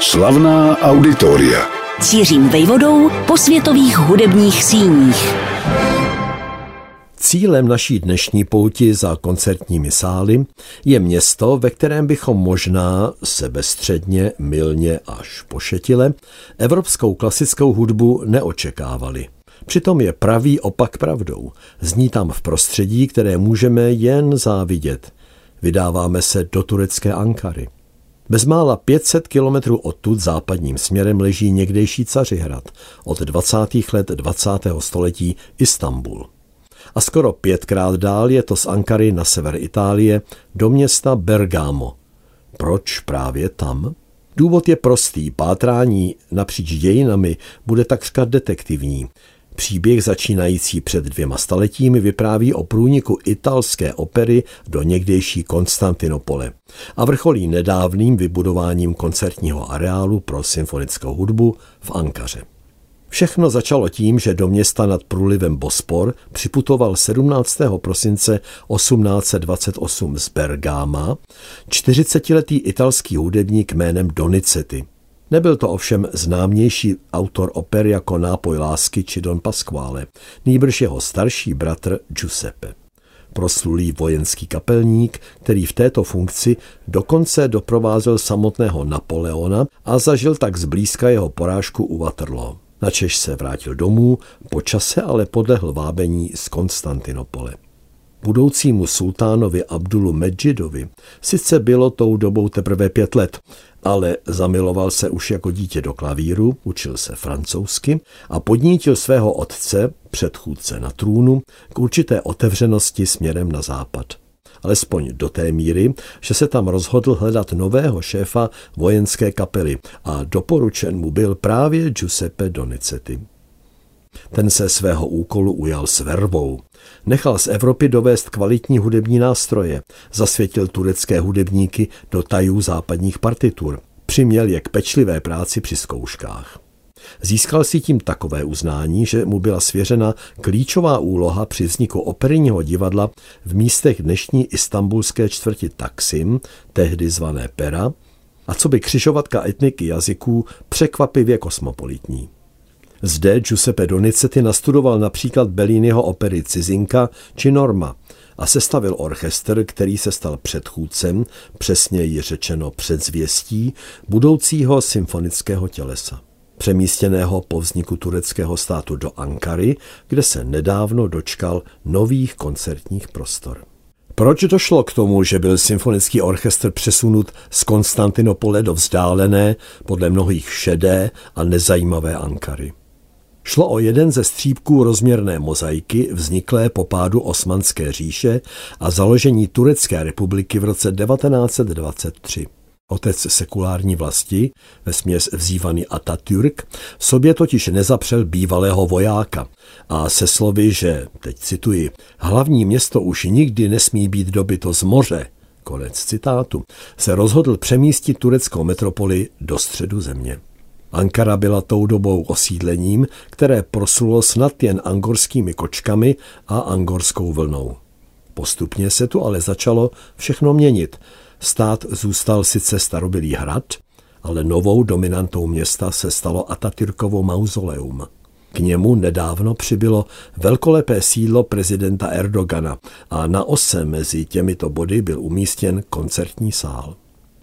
Slavná auditoria. Cířím vejvodou po světových hudebních síních. Cílem naší dnešní pouti za koncertními sály je město, ve kterém bychom možná sebestředně, milně až pošetile evropskou klasickou hudbu neočekávali. Přitom je pravý opak pravdou. Zní tam v prostředí, které můžeme jen závidět. Vydáváme se do turecké Ankary. Bezmála 500 kilometrů odtud západním směrem leží někdejší Cařihrad, od 20. let 20. století Istanbul. A skoro pětkrát dál je to z Ankary na sever Itálie do města Bergamo. Proč právě tam? Důvod je prostý. Pátrání napříč dějinami bude takřka detektivní. Příběh začínající před dvěma staletími vypráví o průniku italské opery do někdejší Konstantinopole a vrcholí nedávným vybudováním koncertního areálu pro symfonickou hudbu v Ankaře. Všechno začalo tím, že do města nad průlivem Bospor připutoval 17. prosince 1828 z Bergama 40-letý italský hudebník jménem Donizetti. Nebyl to ovšem známější autor oper jako Nápoj lásky či Don Pasquale, nýbrž jeho starší bratr Giuseppe. Proslulý vojenský kapelník, který v této funkci dokonce doprovázel samotného Napoleona a zažil tak zblízka jeho porážku u Waterloo. Načež se vrátil domů, po čase ale podlehl vábení z Konstantinopole. Budoucímu sultánovi Abdulu Medžidovi sice bylo tou dobou teprve pět let, ale zamiloval se už jako dítě do klavíru, učil se francouzsky a podnítil svého otce, předchůdce na trůnu, k určité otevřenosti směrem na západ. Alespoň do té míry, že se tam rozhodl hledat nového šéfa vojenské kapely a doporučen mu byl právě Giuseppe Donizetti. Ten se svého úkolu ujal s vervou. Nechal z Evropy dovést kvalitní hudební nástroje, zasvětil turecké hudebníky do tajů západních partitur, přiměl je k pečlivé práci při zkouškách. Získal si tím takové uznání, že mu byla svěřena klíčová úloha při vzniku operního divadla v místech dnešní istambulské čtvrti Taksim, tehdy zvané Pera, a co by křižovatka etniky jazyků překvapivě kosmopolitní. Zde Giuseppe Donizetti nastudoval například Belliniho opery Cizinka či Norma a sestavil orchestr, který se stal předchůdcem, přesněji řečeno předzvěstí, budoucího symfonického tělesa přemístěného po vzniku tureckého státu do Ankary, kde se nedávno dočkal nových koncertních prostor. Proč došlo k tomu, že byl symfonický orchestr přesunut z Konstantinopole do vzdálené, podle mnohých šedé a nezajímavé Ankary? Šlo o jeden ze střípků rozměrné mozaiky vzniklé po pádu Osmanské říše a založení Turecké republiky v roce 1923. Otec sekulární vlasti, ve směs vzývaný Atatürk, sobě totiž nezapřel bývalého vojáka a se slovy, že, teď cituji, hlavní město už nikdy nesmí být dobyto z moře, konec citátu, se rozhodl přemístit tureckou metropoli do středu země. Ankara byla tou dobou osídlením, které proslulo snad jen angorskými kočkami a angorskou vlnou. Postupně se tu ale začalo všechno měnit. Stát zůstal sice starobylý hrad, ale novou dominantou města se stalo Atatürkovo mauzoleum. K němu nedávno přibylo velkolepé sídlo prezidenta Erdogana a na ose mezi těmito body byl umístěn koncertní sál.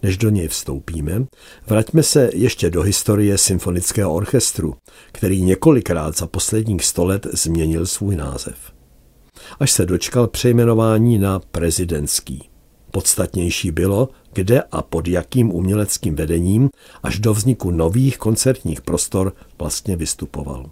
Než do něj vstoupíme, vraťme se ještě do historie symfonického orchestru, který několikrát za posledních sto let změnil svůj název. Až se dočkal přejmenování na prezidentský. Podstatnější bylo, kde a pod jakým uměleckým vedením až do vzniku nových koncertních prostor vlastně vystupoval.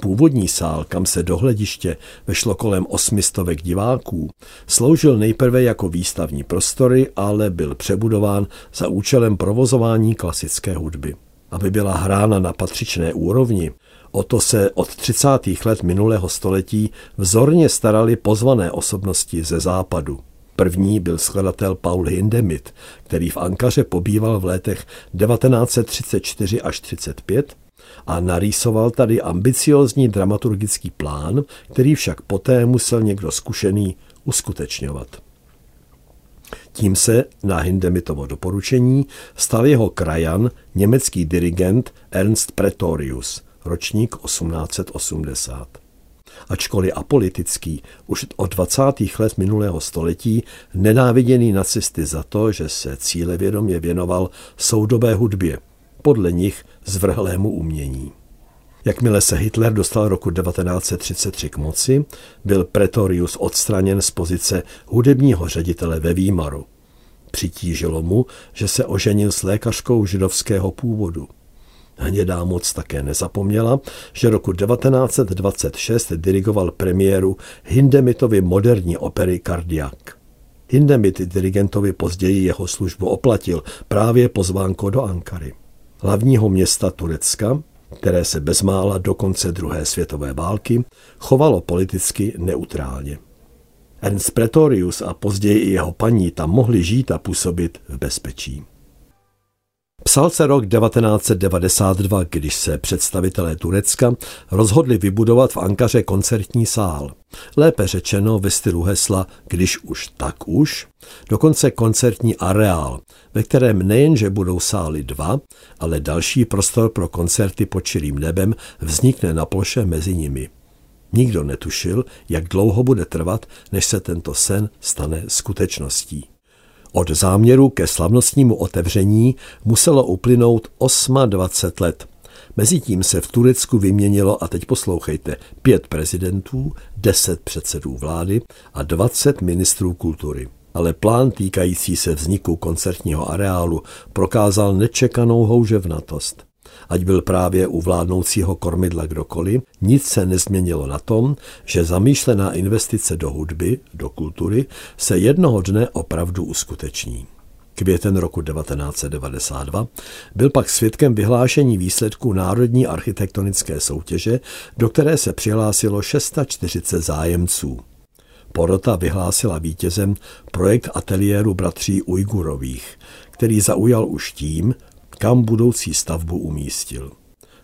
Původní sál, kam se do hlediště vešlo kolem osmistovek diváků, sloužil nejprve jako výstavní prostory, ale byl přebudován za účelem provozování klasické hudby. Aby byla hrána na patřičné úrovni, o to se od 30. let minulého století vzorně starali pozvané osobnosti ze západu. První byl skladatel Paul Hindemith, který v Ankaře pobýval v letech 1934 až 35 a narýsoval tady ambiciozní dramaturgický plán, který však poté musel někdo zkušený uskutečňovat. Tím se na Hindemitovo doporučení stal jeho krajan německý dirigent Ernst Pretorius, ročník 1880. Ačkoliv apolitický, už od 20. let minulého století nenáviděný nacisty za to, že se cílevědomě věnoval soudobé hudbě, podle nich zvrhlému umění. Jakmile se Hitler dostal roku 1933 k moci, byl Pretorius odstraněn z pozice hudebního ředitele ve Výmaru. Přitížilo mu, že se oženil s lékařkou židovského původu. Hnědá moc také nezapomněla, že roku 1926 dirigoval premiéru Hindemitovy moderní opery Kardiak. Hindemit dirigentovi později jeho službu oplatil právě pozvánko do Ankary. Hlavního města Turecka, které se bezmála do konce druhé světové války chovalo politicky neutrálně. Ernst Pretorius a později i jeho paní tam mohli žít a působit v bezpečí. Psal se rok 1992, když se představitelé Turecka rozhodli vybudovat v Ankaře koncertní sál. Lépe řečeno ve stylu hesla Když už, tak už, dokonce koncertní areál, ve kterém nejenže budou sály dva, ale další prostor pro koncerty pod čirým nebem vznikne na ploše mezi nimi. Nikdo netušil, jak dlouho bude trvat, než se tento sen stane skutečností. Od záměru ke slavnostnímu otevření muselo uplynout 28 let. Mezitím se v Turecku vyměnilo, a teď poslouchejte, pět prezidentů, deset předsedů vlády a 20 ministrů kultury. Ale plán týkající se vzniku koncertního areálu prokázal nečekanou houževnatost. Ať byl právě u vládnoucího kormidla kdokoliv, nic se nezměnilo na tom, že zamýšlená investice do hudby, do kultury, se jednoho dne opravdu uskuteční. Květen roku 1992 byl pak svědkem vyhlášení výsledků Národní architektonické soutěže, do které se přihlásilo 640 zájemců. Porota vyhlásila vítězem projekt ateliéru bratří Ujgurových, který zaujal už tím, kam budoucí stavbu umístil.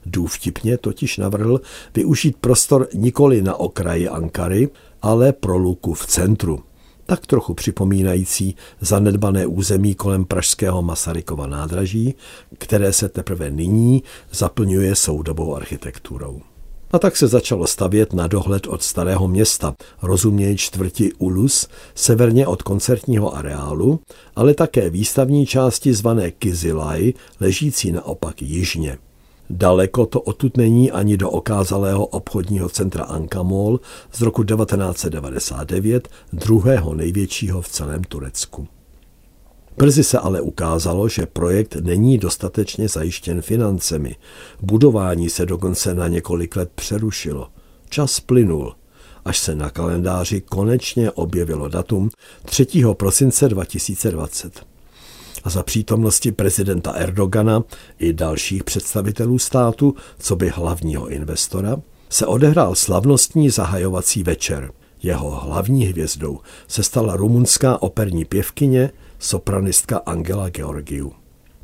Důvtipně totiž navrhl využít prostor nikoli na okraji Ankary, ale pro luku v centru, tak trochu připomínající zanedbané území kolem pražského Masarykova nádraží, které se teprve nyní zaplňuje soudobou architekturou. A tak se začalo stavět na dohled od starého města, rozuměj čtvrti Ulus, severně od koncertního areálu, ale také výstavní části zvané Kizilaj, ležící naopak jižně. Daleko to odtud není ani do okázalého obchodního centra Ankamol z roku 1999, druhého největšího v celém Turecku. Brzy se ale ukázalo, že projekt není dostatečně zajištěn financemi. Budování se dokonce na několik let přerušilo. Čas plynul, až se na kalendáři konečně objevilo datum 3. prosince 2020. A za přítomnosti prezidenta Erdogana i dalších představitelů státu, co by hlavního investora, se odehrál slavnostní zahajovací večer. Jeho hlavní hvězdou se stala rumunská operní pěvkyně sopranistka Angela Georgiou.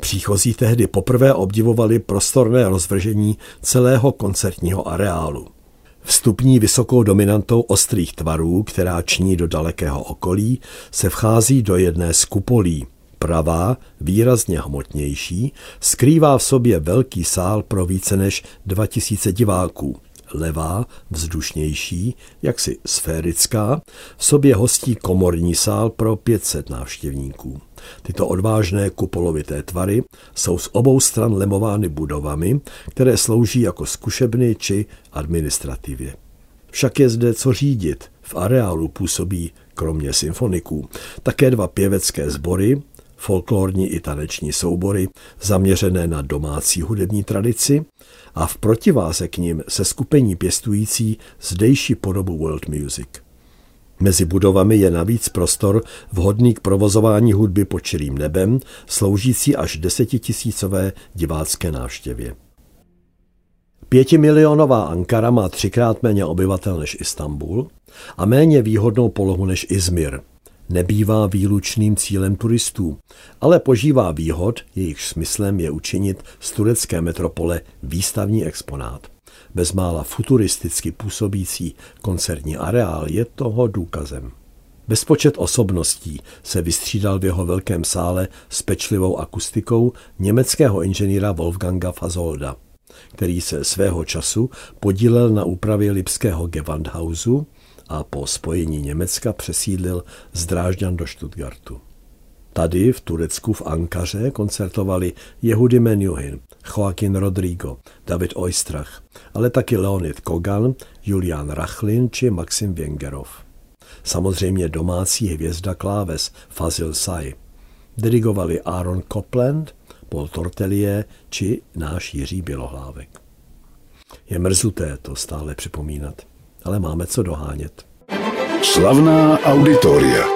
Příchozí tehdy poprvé obdivovali prostorné rozvržení celého koncertního areálu. Vstupní vysokou dominantou ostrých tvarů, která ční do dalekého okolí, se vchází do jedné z kupolí. Pravá, výrazně hmotnější, skrývá v sobě velký sál pro více než 2000 diváků levá, vzdušnější, jaksi sférická, v sobě hostí komorní sál pro 500 návštěvníků. Tyto odvážné kupolovité tvary jsou z obou stran lemovány budovami, které slouží jako zkušebny či administrativě. Však je zde co řídit. V areálu působí, kromě symfoniků, také dva pěvecké sbory, folklorní i taneční soubory zaměřené na domácí hudební tradici a v protiváze k ním se skupení pěstující zdejší podobu world music. Mezi budovami je navíc prostor vhodný k provozování hudby pod čirým nebem, sloužící až desetitisícové divácké návštěvě. Pětimilionová Ankara má třikrát méně obyvatel než Istanbul a méně výhodnou polohu než Izmir – nebývá výlučným cílem turistů, ale požívá výhod, jejich smyslem je učinit z turecké metropole výstavní exponát. Bezmála futuristicky působící koncertní areál je toho důkazem. Bezpočet osobností se vystřídal v jeho velkém sále s pečlivou akustikou německého inženýra Wolfganga Fazolda, který se svého času podílel na úpravě lipského Gewandhausu a po spojení Německa přesídlil z Drážďan do Stuttgartu. Tady v Turecku v Ankaře koncertovali Jehudy Menuhin, Joaquin Rodrigo, David Oistrach, ale taky Leonid Kogan, Julian Rachlin či Maxim Vengerov. Samozřejmě domácí hvězda kláves Fazil Say. Dirigovali Aaron Copland, Paul Tortelier či náš Jiří Bělohlávek. Je mrzuté to stále připomínat, ale máme co dohánět. Slavná auditoria.